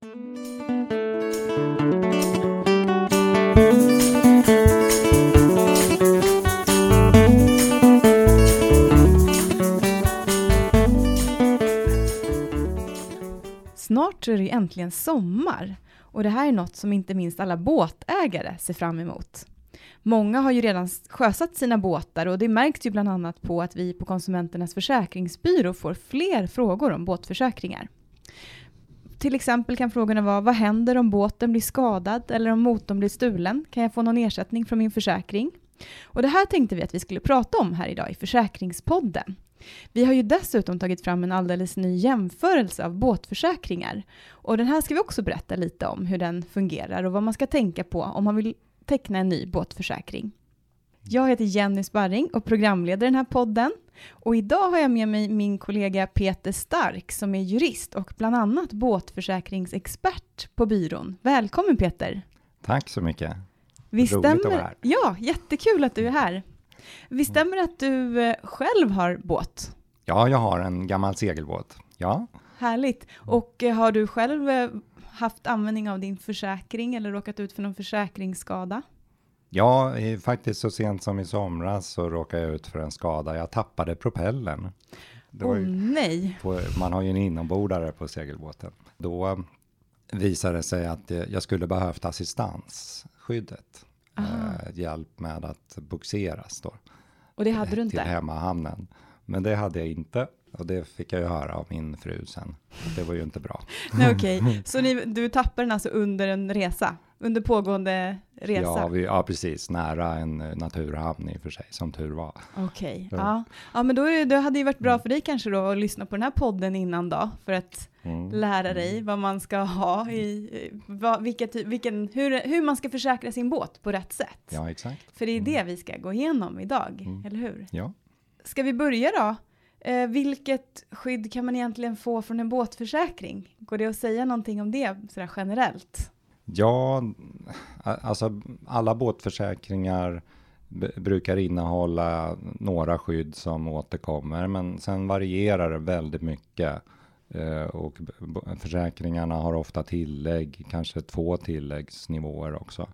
Snart är det äntligen sommar och det här är något som inte minst alla båtägare ser fram emot. Många har ju redan sjösatt sina båtar och det märks ju bland annat på att vi på Konsumenternas försäkringsbyrå får fler frågor om båtförsäkringar. Till exempel kan frågorna vara vad händer om båten blir skadad eller om motorn blir stulen? Kan jag få någon ersättning från min försäkring? Och det här tänkte vi att vi skulle prata om här idag i Försäkringspodden. Vi har ju dessutom tagit fram en alldeles ny jämförelse av båtförsäkringar. Och den här ska vi också berätta lite om hur den fungerar och vad man ska tänka på om man vill teckna en ny båtförsäkring. Jag heter Jenny Sparring och programleder den här podden. Och idag har jag med mig min kollega Peter Stark som är jurist och bland annat båtförsäkringsexpert på byrån. Välkommen Peter! Tack så mycket! Visst Roligt stämmer, att vara här. Ja, jättekul att du är här. Visst stämmer att du eh, själv har båt? Ja, jag har en gammal segelbåt. Ja. Härligt. Och eh, har du själv eh, haft användning av din försäkring eller råkat ut för någon försäkringsskada? Ja, faktiskt så sent som i somras så råkade jag ut för en skada. Jag tappade propellen. Åh oh, nej! På, man har ju en inombordare på segelbåten. Då visade det sig att jag skulle behövt assistansskyddet. Eh, hjälp med att boxeras då. Och det hade du inte? Till hemmahamnen. Men det hade jag inte. Och det fick jag ju höra av min fru sen. Det var ju inte bra. Nej, okej. Okay. Så ni, du tappade den alltså under en resa? Under pågående resa? Ja, vi, ja, precis. Nära en naturhamn i och för sig, som tur var. Okej. Okay. Ja. ja, men då, är, då hade det varit bra för dig kanske då att lyssna på den här podden innan då, för att mm. lära dig mm. vad man ska ha i, vad, vilket, vilken, hur, hur man ska försäkra sin båt på rätt sätt. Ja, exakt. För det är det mm. vi ska gå igenom idag, mm. eller hur? Ja. Ska vi börja då? Eh, vilket skydd kan man egentligen få från en båtförsäkring? Går det att säga någonting om det sådär generellt? Ja, alltså alla båtförsäkringar brukar innehålla några skydd som återkommer, men sen varierar det väldigt mycket. Eh, och försäkringarna har ofta tillägg, kanske två tilläggsnivåer också.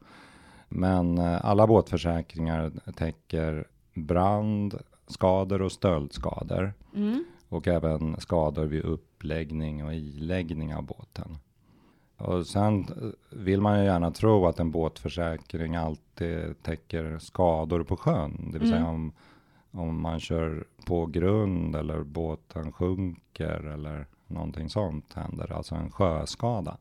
Men eh, alla båtförsäkringar täcker brand, skador och stöldskador. Mm. Och även skador vid uppläggning och iläggning av båten. Och sen vill man ju gärna tro att en båtförsäkring alltid täcker skador på sjön. Det vill mm. säga om, om man kör på grund eller båten sjunker eller någonting sånt händer. Alltså en sjöskada.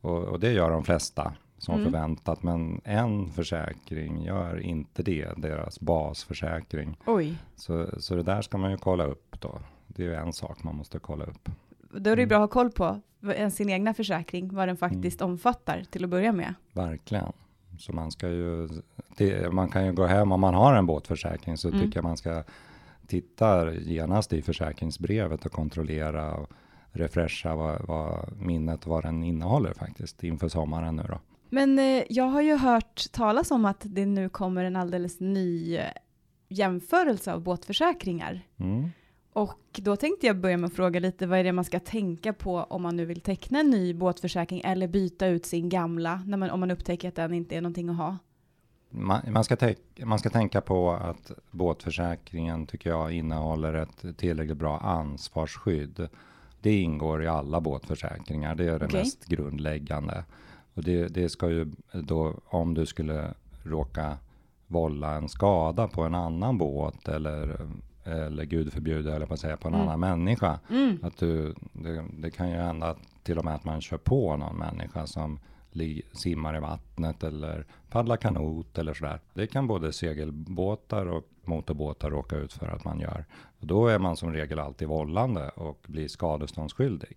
Och, och det gör de flesta som mm. förväntat. Men en försäkring gör inte det, deras basförsäkring. Oj. Så, så det där ska man ju kolla upp då. Det är ju en sak man måste kolla upp. Då är det mm. bra att ha koll på sin egna försäkring, vad den faktiskt mm. omfattar till att börja med. Verkligen. Så man ska ju, det, man kan ju gå hem om man har en båtförsäkring så mm. tycker jag man ska titta genast i försäkringsbrevet och kontrollera och refresha vad, vad minnet vad den innehåller faktiskt inför sommaren nu då. Men eh, jag har ju hört talas om att det nu kommer en alldeles ny eh, jämförelse av båtförsäkringar. Mm. Och då tänkte jag börja med att fråga lite, vad är det man ska tänka på om man nu vill teckna en ny båtförsäkring eller byta ut sin gamla, när man, om man upptäcker att den inte är någonting att ha? Man, man, ska man ska tänka på att båtförsäkringen tycker jag innehåller ett tillräckligt bra ansvarsskydd. Det ingår i alla båtförsäkringar, det är det okay. mest grundläggande. Och det, det ska ju då, om du skulle råka vålla en skada på en annan båt eller eller gud förbjude, eller på att säga, på en mm. annan människa. Mm. Att du, det, det, kan ju hända till och med att man kör på någon människa som li, simmar i vattnet eller paddlar kanot eller sådär. Det kan både segelbåtar och motorbåtar råka ut för att man gör. Och då är man som regel alltid vållande och blir skadeståndsskyldig.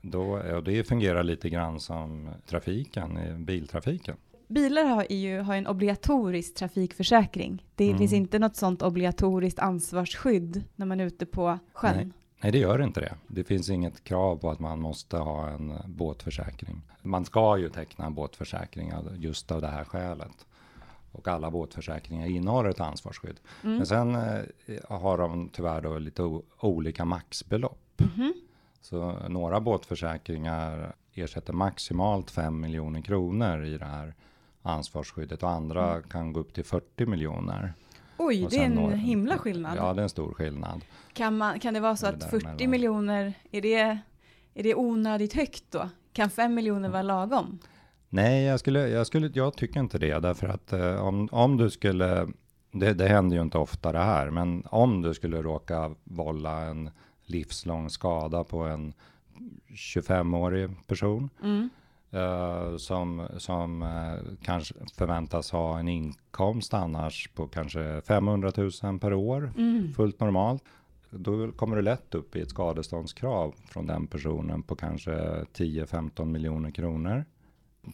Då, och det fungerar lite grann som trafiken, biltrafiken bilar har ju har en obligatorisk trafikförsäkring. Det mm. finns inte något sånt obligatoriskt ansvarsskydd när man är ute på sjön. Nej. Nej, det gör inte det. Det finns inget krav på att man måste ha en båtförsäkring. Man ska ju teckna en båtförsäkring just av det här skälet. Och alla båtförsäkringar innehåller ett ansvarsskydd. Mm. Men sen eh, har de tyvärr då lite olika maxbelopp. Mm. Så några båtförsäkringar ersätter maximalt 5 miljoner kronor i det här ansvarsskyddet och andra Mm. kan gå upp till 40 miljoner. Oj, det är en når- himla skillnad. Ja, det är en stor skillnad. Kan, man, kan det vara så Det att där 40 mellan. miljoner, är det, är det onödigt högt då? Kan 5 miljoner vara lagom? Nej, jag, skulle, jag, skulle, jag tycker inte det, därför att eh, om, om du skulle, det, det händer ju inte ofta det här, men om du skulle råka vålla en livslång skada på en 25-årig person Mm. Eh, som, som eh, kanske förväntas ha en inkomst annars på kanske 500 000 per år, Mm. fullt normalt. Då kommer du lätt upp i ett skadeståndskrav från den personen på kanske 10-15 miljoner kronor.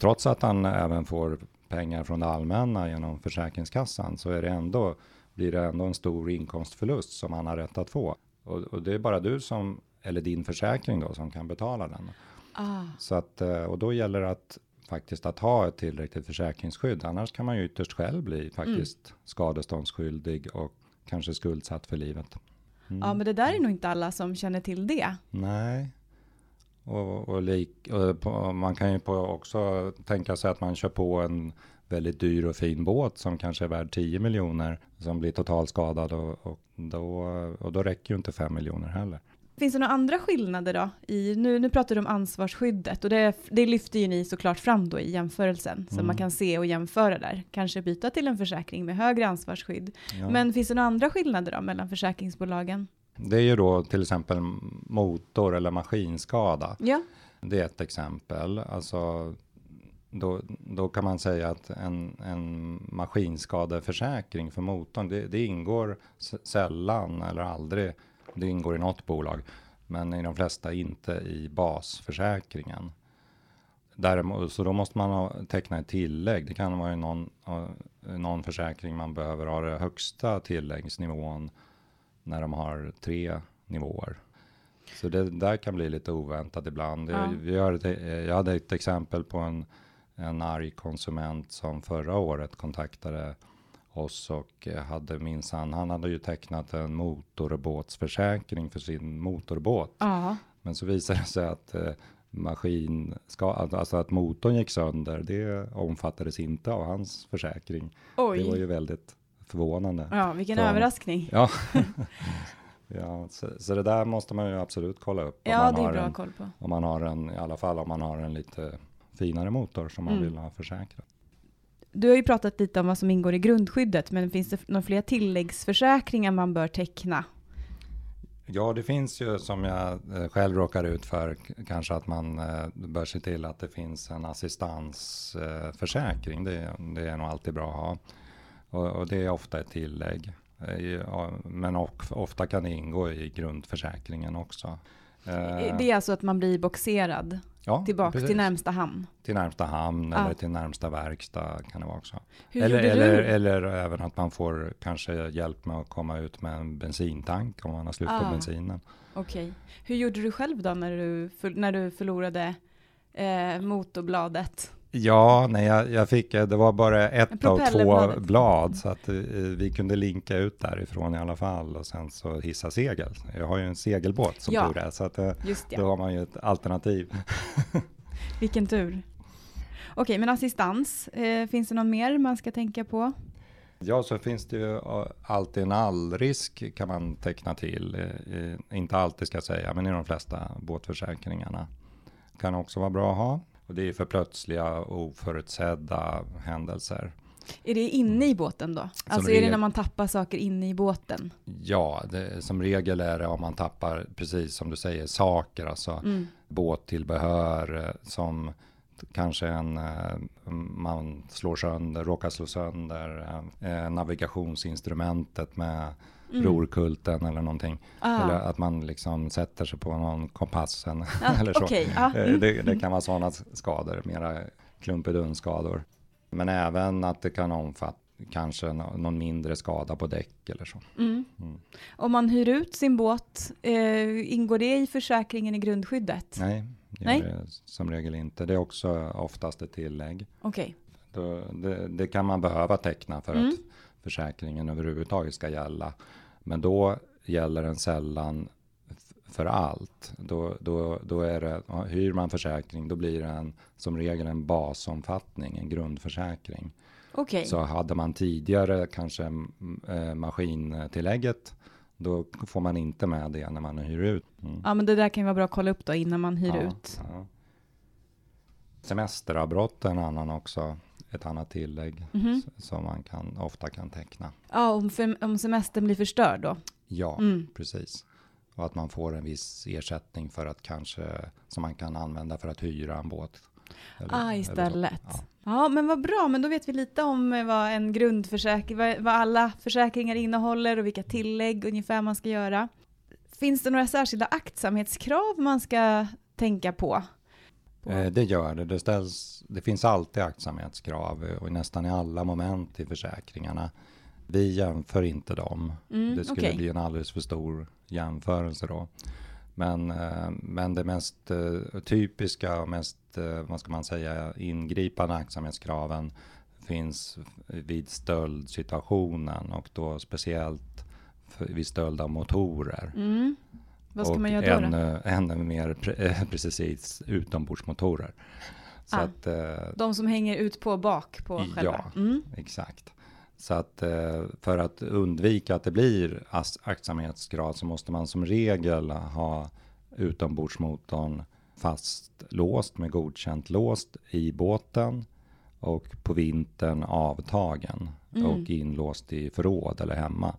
Trots att han även får pengar från det allmänna genom Försäkringskassan så är det ändå, blir det ändå en stor inkomstförlust som han har rätt att få. Och, och det är bara du som, eller din försäkring då, som kan betala den. Ah. Så att, eh, och då gäller det att faktiskt att ha ett tillräckligt försäkringsskydd. Annars kan man ju ytterst själv bli faktiskt skadeståndsskyldig och kanske skuldsatt för livet. Mm. Ja, men det där är nog inte alla som känner till det. Nej. Och, och, lik, och på, man kan ju på också tänka sig att man kör på en väldigt dyr och fin båt som kanske är värd 10 miljoner som blir totalskadad och, och, då, och då räcker ju inte 5 miljoner heller. Finns det några andra skillnader då? I, nu, nu pratar du om ansvarsskyddet och det, det lyfter ju ni såklart fram då i jämförelsen. Så Mm. man kan se och jämföra där. Kanske byta till en försäkring med högre ansvarsskydd. Ja. Men finns det några andra skillnader då mellan försäkringsbolagen? Det är ju då till exempel motor eller maskinskada. Ja. Det är ett exempel. Alltså, då, då kan man säga att en, en maskinskadeförsäkring för motorn, det, det ingår sällan eller aldrig, det ingår i något bolag, men i de flesta inte i basförsäkringen. Däremot, så då måste man ha, teckna ett tillägg. Det kan vara någon, ja, någon försäkring man behöver ha det högsta tilläggsnivån när de har tre nivåer. Så det där kan bli lite oväntat ibland. Ja. Vi har ett, jag hade ett exempel på en, en arg konsument som förra året kontaktade oss och eh, hade minsann, han hade ju tecknat en motorbåtsförsäkring för sin motorbåt. Ja. Men så visade det sig att eh, maskin, ska, alltså att motorn gick sönder, det omfattades inte av hans försäkring. Det var Oj. ju väldigt förvånande. Ja, vilken Från- överraskning. Ja, ja så, så det där måste man ju absolut kolla upp. om Ja, man det är bra en, koll på. om man har en, i alla fall om man har en lite finare motor som man Mm. vill ha försäkrad. Du har ju pratat lite om vad som ingår i grundskyddet, men finns det några fler tilläggsförsäkringar man bör teckna? Ja, det finns ju som jag eh, själv råkar ut för, kanske att man eh, bör se till att det finns en assistansförsäkring. Det, det är nog alltid bra att ha. Och, och det är ofta ett tillägg. Eh, men ofta kan det ingå i grundförsäkringen också. Eh, Det är alltså att man blir boxerad ja, tillbaka precis. till närmsta hamn. till närmsta hamn Ja. eller till närmsta verkstad kan det vara också. Hur Eller, eller, eller även att man får kanske hjälp med att komma ut med en bensintank om man har slut på Ah. bensinen. Okej. Hur gjorde du själv då när du, för, när du förlorade eh, motorbladet? Ja, nej, jag, jag fick, eh, det var bara ett av två blad så att eh, vi kunde linka ut därifrån i alla fall och sen så hissa segel. Jag har ju en segelbåt som Ja. tur är så att eh, då har man ju ett alternativ. vilken tur. Okej, men assistans, eh, finns det någon mer man ska tänka på? Ja, så finns det ju alltid en allrisk kan man teckna till. Eh, Inte alltid ska jag säga, men i de flesta båtförsäkringarna. Kan också vara bra att ha. Och det är för plötsliga oförutsedda händelser. Är det inne i båten då? Alltså är det när man tappar saker inne i båten? Ja, det, som regel är det om man tappar, precis som du säger, saker, alltså Mm. båttillbehör eh, som kanske en, eh, man slår sönder, råkar slå sönder, eh, navigationsinstrumentet med Mm. rorkulten eller någonting. Ah. Eller att man liksom sätter sig på någon kompassen Ah, eller så. Okej, ja. Eh, Mm. Det, det kan vara sådana skador, mera klumpedunskador. Men även att det kan omfatta kanske nå- någon mindre skada på däck eller så. Mm. Mm. Om man hyr ut sin båt, eh, ingår det i försäkringen i grundskyddet? Nej, det Nej. det som regel inte. Det är också oftast ett tillägg. Okej. Då, det, det kan man behöva teckna för Mm. att försäkringen överhuvudtaget ska gälla. Men då gäller den sällan för allt. Då, då, då är det, hyr man försäkring, då blir det en, som regel en basomfattning, en grundförsäkring. Okej. Så hade man tidigare kanske eh, maskintillägget, då får man inte med det när man hyr ut. Mm. Ja, men det där kan ju vara bra att kolla upp då innan man hyr Ja, ut. ja. Semesteravbrott är en annan också, ett annat tillägg Mhm. s- som man kan, ofta kan teckna. Ja, om, för, om semestern blir förstörd då. Ja, Mm. precis. Och att man får en viss ersättning för att kanske, som man kan använda för att hyra en båt. Eller- Ah, istället. Ja. Ja, men vad bra, men då vet vi lite om eh, vad en grundförsäkring, vad, vad alla försäkringar innehåller och vilka tillägg ungefär man ska göra. Finns det några särskilda aktsamhetskrav man ska tänka på? Eh, Det gör det. Det, ställs, det finns alltid aktsamhetskrav eh, och nästan i alla moment i försäkringarna. Vi jämför inte dem. Mm, Det skulle okej. bli en alldeles för stor jämförelse då. Men, eh, men det mest eh, typiska och mest, eh, vad ska man säga, ingripande aktsamhetskraven finns vid stöldsituationen och då speciellt vid stöld av motorer. Mm. Vad ska man göra då? då? ännu, ännu mer pre- eh, precis utombordsmotorer. Så Ah. att, eh, De som hänger ut på bak på Ja. själva? Mm. exakt. Så att eh, för att undvika att det blir aktsamhetsgrad så måste man som regel ha utombordsmotorn fastlåst med godkänt låst i båten och på vintern avtagen Mm. och inlåst i förråd eller hemma.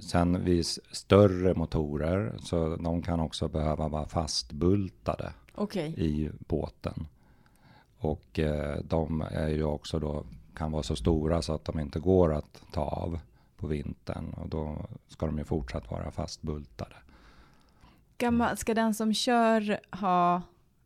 Sen vid större motorer så de kan också behöva vara fastbultade Okej. i båten. Och eh, de är ju också då, kan vara så stora så att de inte går att ta av på vintern. Och då ska de ju fortsatt vara fastbultade. Man, ska den som kör ha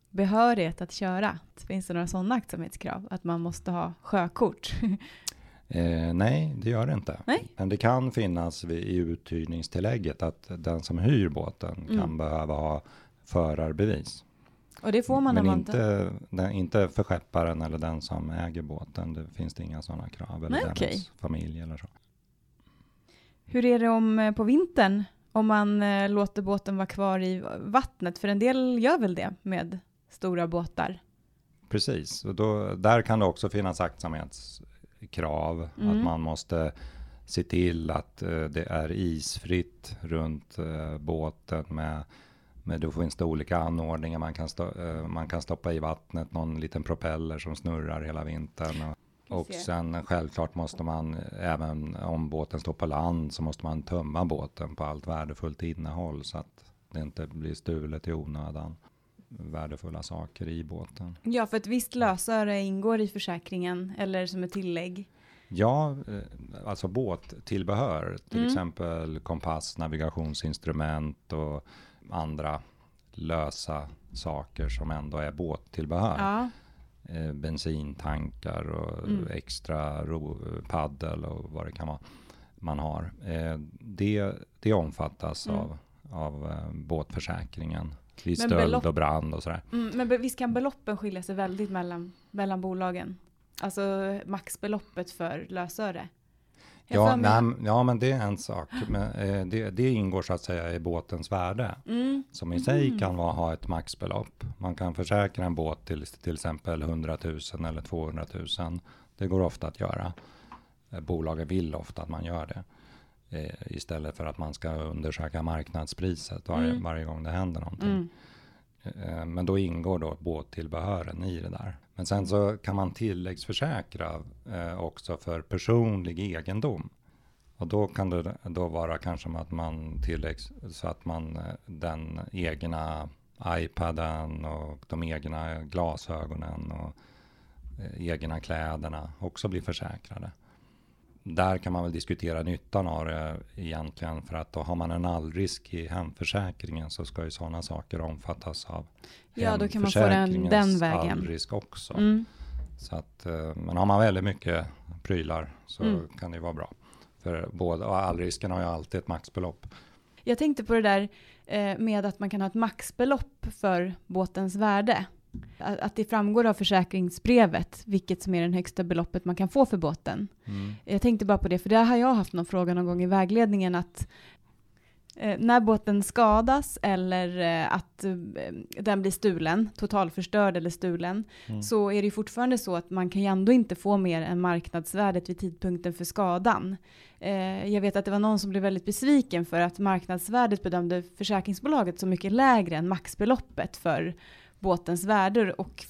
behörighet att köra? Finns det några sådana aktsamhetskrav? Att man måste ha sjökort? Eh, nej, det gör det inte. Nej. Men det kan finnas vid, i uthyrningstillägget att den som hyr båten Mm. kan behöva ha förarbevis. Och det får man Men man inte, den, inte för skepparen eller den som äger båten. Det finns det inga sådana krav. Eller Nej, dennes okej. familj eller så. Hur är det om eh, på vintern? Om man eh, låter båten vara kvar i vattnet? För en del gör väl det med stora båtar? Precis, och då, där kan det också finnas aktsamhetskrav. Mm. Att man måste se till att eh, det är isfritt runt eh, båten med, med då finns det olika anordningar man kan, stå, eh, man kan stoppa i vattnet, någon liten propeller som snurrar hela vintern. Och, och sen självklart måste man, även om båten står på land, så måste man tömma båten på allt värdefullt innehåll så att det inte blir stulet i onödan. Värdefulla saker i båten. Ja, för ett visst lösöre ingår i försäkringen eller som ett tillägg. Ja, eh, alltså båttillbehör, till Mm. exempel kompass, navigationsinstrument och andra lösa saker som ändå är båttillbehör. Ja, Eh, bensintankar och Mm. extra ro, paddel och vad det kan vara man har. Eh, det, det omfattas Mm. av, av eh, båtförsäkringen vid Men stöld och brand och sådär. mm, men visst kan beloppen skilja sig väldigt mellan, mellan bolagen? Alltså maxbeloppet för lösöre. Jag Ja, nej, ja, men det är en sak. Men, eh, det, det ingår så att säga i båtens värde. Mm, Som i sig Mhm. kan vara, ha ett maxbelopp. Man kan försäkra en båt till till exempel 100 000 eller 200 000. Det går ofta att göra. Eh, Bolagen vill ofta att man gör det. Eh, istället för att man ska undersöka marknadspriset varje, Mm. varje gång det händer någonting. mm. Eh, Men då ingår då båttillbehören i det där. Men sen så kan man tilläggsförsäkra eh, också för personlig egendom. Och då kan det då vara kanske att man tilläggs så att man eh, den egna iPaden och de egna glasögonen och eh, egna kläderna också blir försäkrade. Där kan man väl diskutera nyttan av det egentligen för att då har man en allrisk i hemförsäkringen så ska ju sådana saker omfattas av Ja, då kan man få den, den vägen. allrisk också. Mm. Så att, eh, men har man väldigt mycket prylar så Mm. kan det vara bra. För både, och allrisken har ju alltid ett maxbelopp. Jag tänkte på det där eh, med att man kan ha ett maxbelopp för båtens värde. Att, det framgår av försäkringsbrevet vilket som är det högsta beloppet man kan få för båten. Jag tänkte bara på det, för det har jag haft någon fråga någon gång i vägledningen att Eh, när båten skadas eller eh, att eh, den blir stulen, totalförstörd eller stulen, Mm. så är det ju fortfarande så att man kan ju ändå inte få mer än marknadsvärdet vid tidpunkten för skadan. Eh, jag vet att det var någon som blev väldigt besviken för att marknadsvärdet bedömde försäkringsbolaget så mycket lägre än maxbeloppet för båtens värde och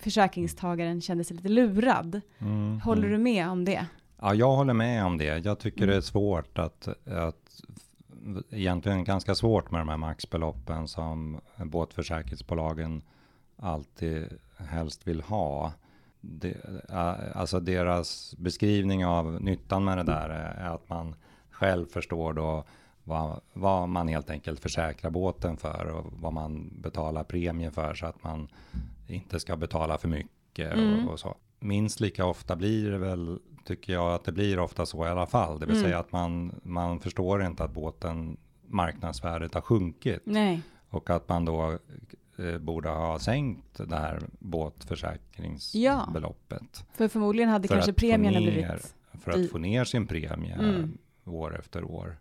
försäkringstagaren kände sig lite lurad. Mm, Håller mm. du med om det? Ja, jag håller med om det. Jag tycker Mm. det är svårt att, att egentligen ganska svårt med de här maxbeloppen som båtförsäkringsbolagen alltid helst vill ha. Det, alltså deras beskrivning av nyttan med det där är att man själv förstår då vad, vad man helt enkelt försäkrar båten för och vad man betalar premie för så att man inte ska betala för mycket Mm. och, och så. Minst lika ofta blir det väl, tycker jag att det blir ofta så i alla fall. Det vill Mm. säga att man, man förstår inte att båten marknadsvärdet har sjunkit Nej. och att man då eh, borde ha sänkt det här båtförsäkringsbeloppet. För förmodligen hade För kanske premien blivit... För att få ner sin premie Mm. år efter år.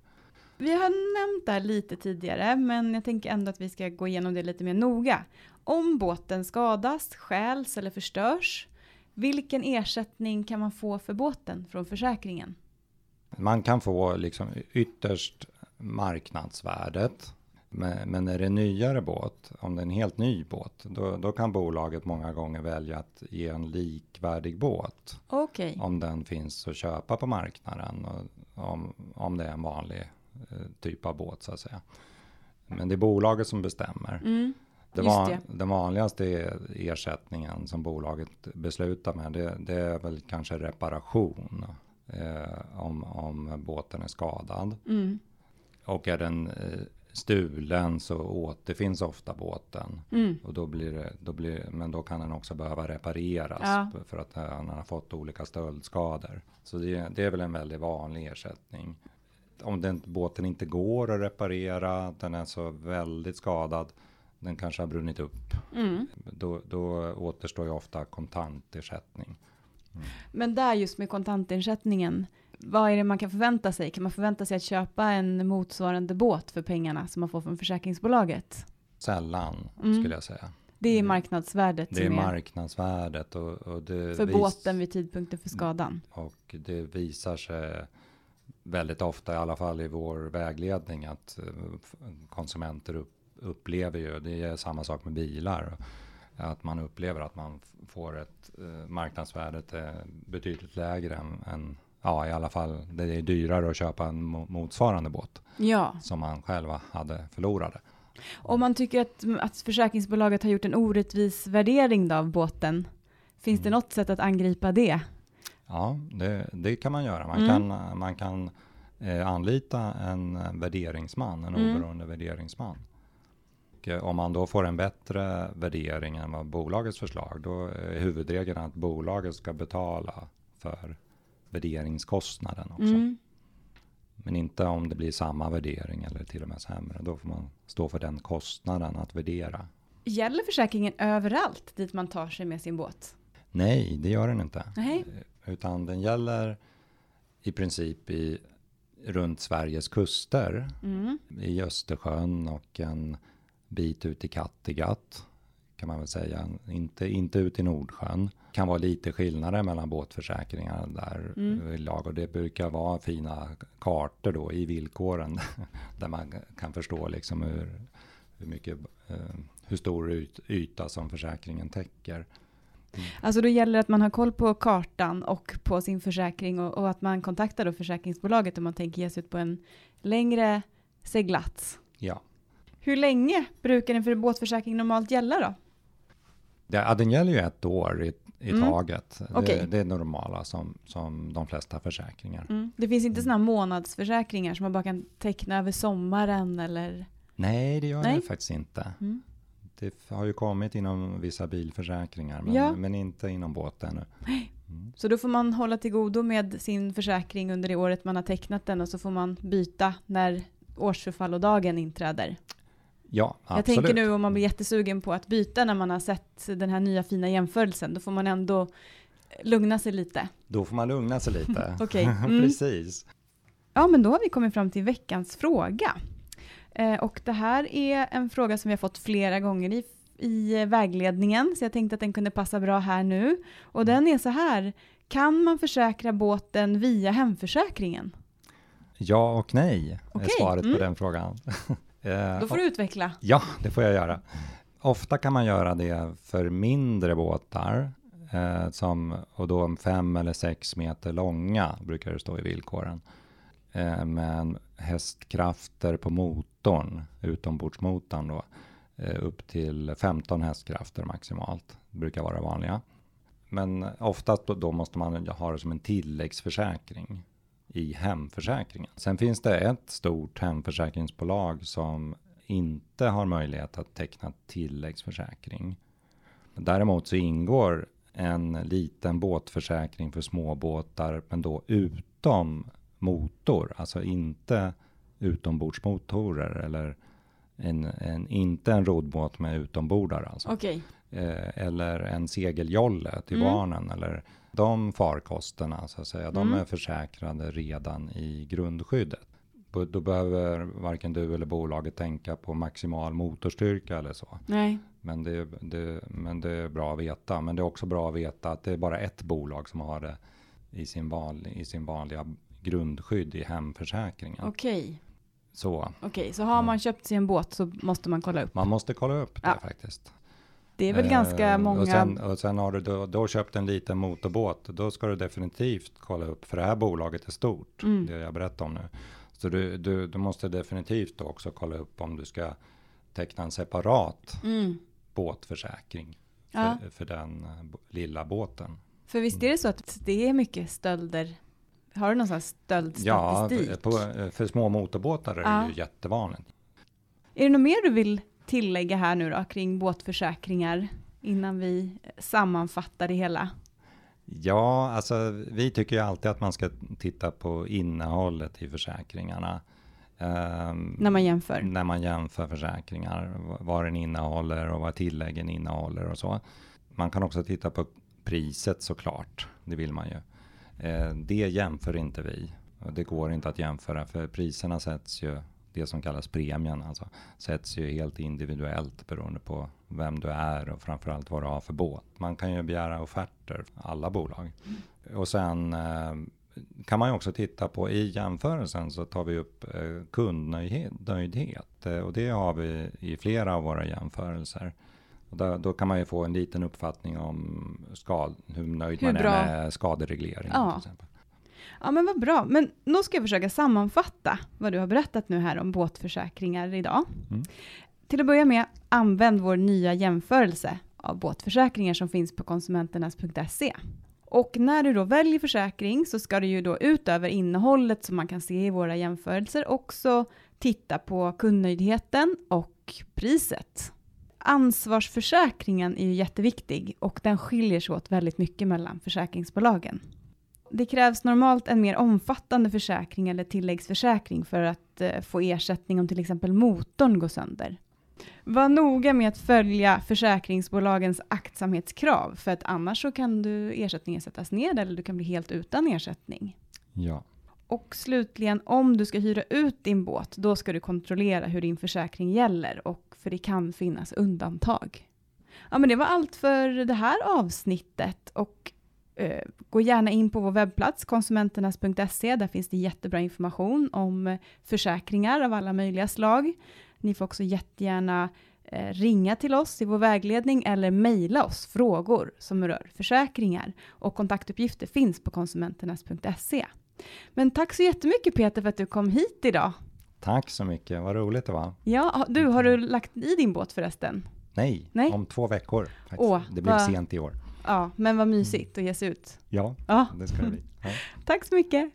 Vi har nämnt det här lite tidigare, men jag tänker ändå att vi ska gå igenom det lite mer noga. Om båten skadas, stjäls eller förstörs, vilken ersättning kan man få för båten från försäkringen? Man kan få liksom ytterst marknadsvärdet. Men, men är det en nyare båt, om det är en helt ny båt, då, då kan bolaget många gånger välja att ge en likvärdig båt. Okej. Om den finns att köpa på marknaden och om, om det är en vanlig typ av båt så att säga. Men det är bolaget som bestämmer. Mm. Det van, det. Den vanligaste ersättningen som bolaget beslutar med det, det är väl kanske reparation eh, om, om båten är skadad. Mm. Och är den eh, stulen så återfinns ofta båten. Mm. Och då blir det, då blir, men då kan den också behöva repareras Ja. för att eh, den har fått olika stöldskador. Så det, det är väl en väldigt vanlig ersättning. Om den, båten inte går att reparera, den är så väldigt skadad, den kanske har brunnit upp, Mm. då, då återstår ju ofta kontantersättning. Men där just med kontantersättningen, vad är det man kan förvänta sig? Kan man förvänta sig att köpa en motsvarande båt för pengarna som man får från försäkringsbolaget? Sällan Mm. skulle jag säga. Det är Mm. marknadsvärdet Det är marknadsvärdet och, och det för båten vid tidpunkten för skadan. Och det visar sig väldigt ofta, i alla fall i vår vägledning, att eh, konsumenter upp, upplever ju, det är samma sak med bilar, att man upplever att man får ett eh, marknadsvärdet är betydligt lägre än, än, ja i alla fall, det är dyrare att köpa en mo- motsvarande båt Ja, som man själva hade förlorade. om man tycker att, att försäkringsbolaget har gjort en orättvis värdering då av båten, finns det Mm. något sätt att angripa det? Ja, det, det kan man göra. Man Mm. kan, man kan eh, anlita en värderingsman, en Mm. oberoende värderingsman. Och, eh, om man då får en bättre värdering än vad bolagets förslag, då är huvudregeln att bolaget ska betala för värderingskostnaden också. Mm. Men inte om det blir samma värdering eller till och med sämre. Då får man stå för den kostnaden att värdera. Gäller försäkringen överallt dit man tar sig med sin båt? Nej, det gör den inte. Nej. Utan den gäller i princip i, runt Sveriges kuster. Mm. I Östersjön och en bit ut i Kattegatt. Kan man väl säga. Inte, inte ut i Nordsjön. Kan vara lite skillnader mellan båtförsäkringar där Mm. lag. Och det brukar vara fina kartor då i villkoren. där man kan förstå liksom hur, hur mycket eh, hur stor yt, yta som försäkringen täcker. Alltså då gäller det att man har koll på kartan och på sin försäkring och, och att man kontaktar då försäkringsbolaget om man tänker ge sig ut på en längre seglats. Ja. Hur länge brukar en för båtförsäkring normalt gälla då? Ja, den gäller ju ett år i, i Mm. taget. Okej. Det, det är normala som, som de flesta försäkringar. Det finns inte sådana här månadsförsäkringar som man bara kan teckna över sommaren eller? Nej, det gör Nej. det faktiskt inte. Mm. Det har ju kommit inom vissa bilförsäkringar, men, Ja. men inte inom båt ännu. Mm. Så då får man hålla till godo med sin försäkring under det året man har tecknat den och så får man byta när årsförfallodagen inträder. Ja, Jag absolut. tänker nu om man blir jättesugen på att byta när man har sett den här nya fina jämförelsen, då får man ändå lugna sig lite. Då får man lugna sig lite. Okej. Mm. Precis. Ja, men då har vi kommit fram till veckans fråga. Eh, och det här är en fråga som vi har fått flera gånger i, i vägledningen, så jag tänkte att den kunde passa bra här nu. Och den är så här, kan man försäkra båten via hemförsäkringen? Ja och nej Okej, är svaret mm. på den frågan. Eh, Då får du utveckla. Ja, det får jag göra. Ofta kan man göra det för mindre båtar, eh, som, och då fem eller sex meter långa, brukar det stå i villkoren. Eh, med hästkrafter på motorn, utombordsmotorn då, eh, upp till 15 hästkrafter maximalt, brukar vara det vanliga. Men oftast då, då måste man ha det som en tilläggsförsäkring i hemförsäkringen. Sen finns det ett stort hemförsäkringsbolag som inte har möjlighet att teckna tilläggsförsäkring. Däremot så ingår en liten båtförsäkring för småbåtar, men då utom motor, alltså inte utombordsmotorer eller en, en, inte en roddbåt med utombordare alltså. Okej. Eh, eller en segeljolle till Mm. barnen eller de farkosterna så att säga. De Mm. är försäkrade redan i grundskyddet. Då behöver varken du eller bolaget tänka på maximal motorstyrka eller så. Nej. Men det, det, men det är bra att veta. Men det är också bra att veta att det är bara ett bolag som har det i sin, val, i sin vanliga grundskydd i hemförsäkringen. Okej. Så Okej, så har man köpt sig en båt så måste man kolla upp. man måste kolla upp det Ja. faktiskt. Det är väl ganska Eh, många... Och sen, och sen har du då, då köpt en liten motorbåt. Då ska du definitivt kolla upp, för det här bolaget är stort, Mm. det jag berättar om nu. Så du, du, du måste definitivt också kolla upp om du ska teckna en separat Mm. båtförsäkring för, Ja. för den eh, lilla båten. För visst är det så att det är mycket stölder? Har du någon sån Ja, stöldstatistik? för, på, för små motorbåtar är Ja. det ju jättevanligt. Är det något mer du vill tillägga här nu då kring båtförsäkringar innan vi sammanfattar det hela? Ja, alltså vi tycker ju alltid att man ska titta på innehållet i försäkringarna. Ehm, När man jämför? när man jämför försäkringar, vad den innehåller och vad tilläggen innehåller och så. Man kan också titta på priset såklart, det vill man ju. Eh, det jämför inte vi. Det går inte att jämföra för priserna sätts ju, det som kallas premien, alltså, sätts ju helt individuellt beroende på vem du är och framförallt vad du har för båt. Man kan ju begära offerter, alla bolag. Och sen eh, kan man ju också titta på i jämförelsen så tar vi upp eh, kundnöjdhet och det har vi i flera av våra jämförelser. Där, då kan man ju få en liten uppfattning om skad, hur nöjd Hur man bra- är med skaderegleringen. Ja. Till exempel. Ja men vad bra. Men nu ska jag försöka sammanfatta vad du har berättat nu här om båtförsäkringar idag. Mm. Till att börja med, använd vår nya jämförelse av båtförsäkringar som finns på konsumenternas.se. Och när du då väljer försäkring så ska du ju då utöver innehållet som man kan se i våra jämförelser också titta på kundnöjdheten och priset. Ansvarsförsäkringen är ju jätteviktig och den skiljer sig åt väldigt mycket mellan försäkringsbolagen. Det krävs normalt en mer omfattande försäkring eller tilläggsförsäkring för att eh, få ersättning om till exempel motorn går sönder. Var noga med att följa försäkringsbolagens aktsamhetskrav för att annars så kan du ersättningen sättas ned eller du kan bli helt utan ersättning. Ja. Och slutligen, om du ska hyra ut din båt, då ska du kontrollera hur din försäkring gäller och för det kan finnas undantag. Ja, men det var allt för det här avsnittet och eh, gå gärna in på vår webbplats konsumenternas.se. Där finns det jättebra information om eh, försäkringar av alla möjliga slag. Ni får också jättegärna eh, ringa till oss i vår vägledning eller mejla oss frågor som rör försäkringar. Och kontaktuppgifter finns på konsumenternas.se. Men tack så jättemycket Peter för att du kom hit idag. Tack så mycket, vad roligt det var. Ja, du, har du lagt i din båt förresten? Nej, Nej. om två veckor. Åh, det blir vad- sent i år. Ja, men vad mysigt att ge sig ut. Ja, Ja, det ska det bli. Ja. tack så mycket.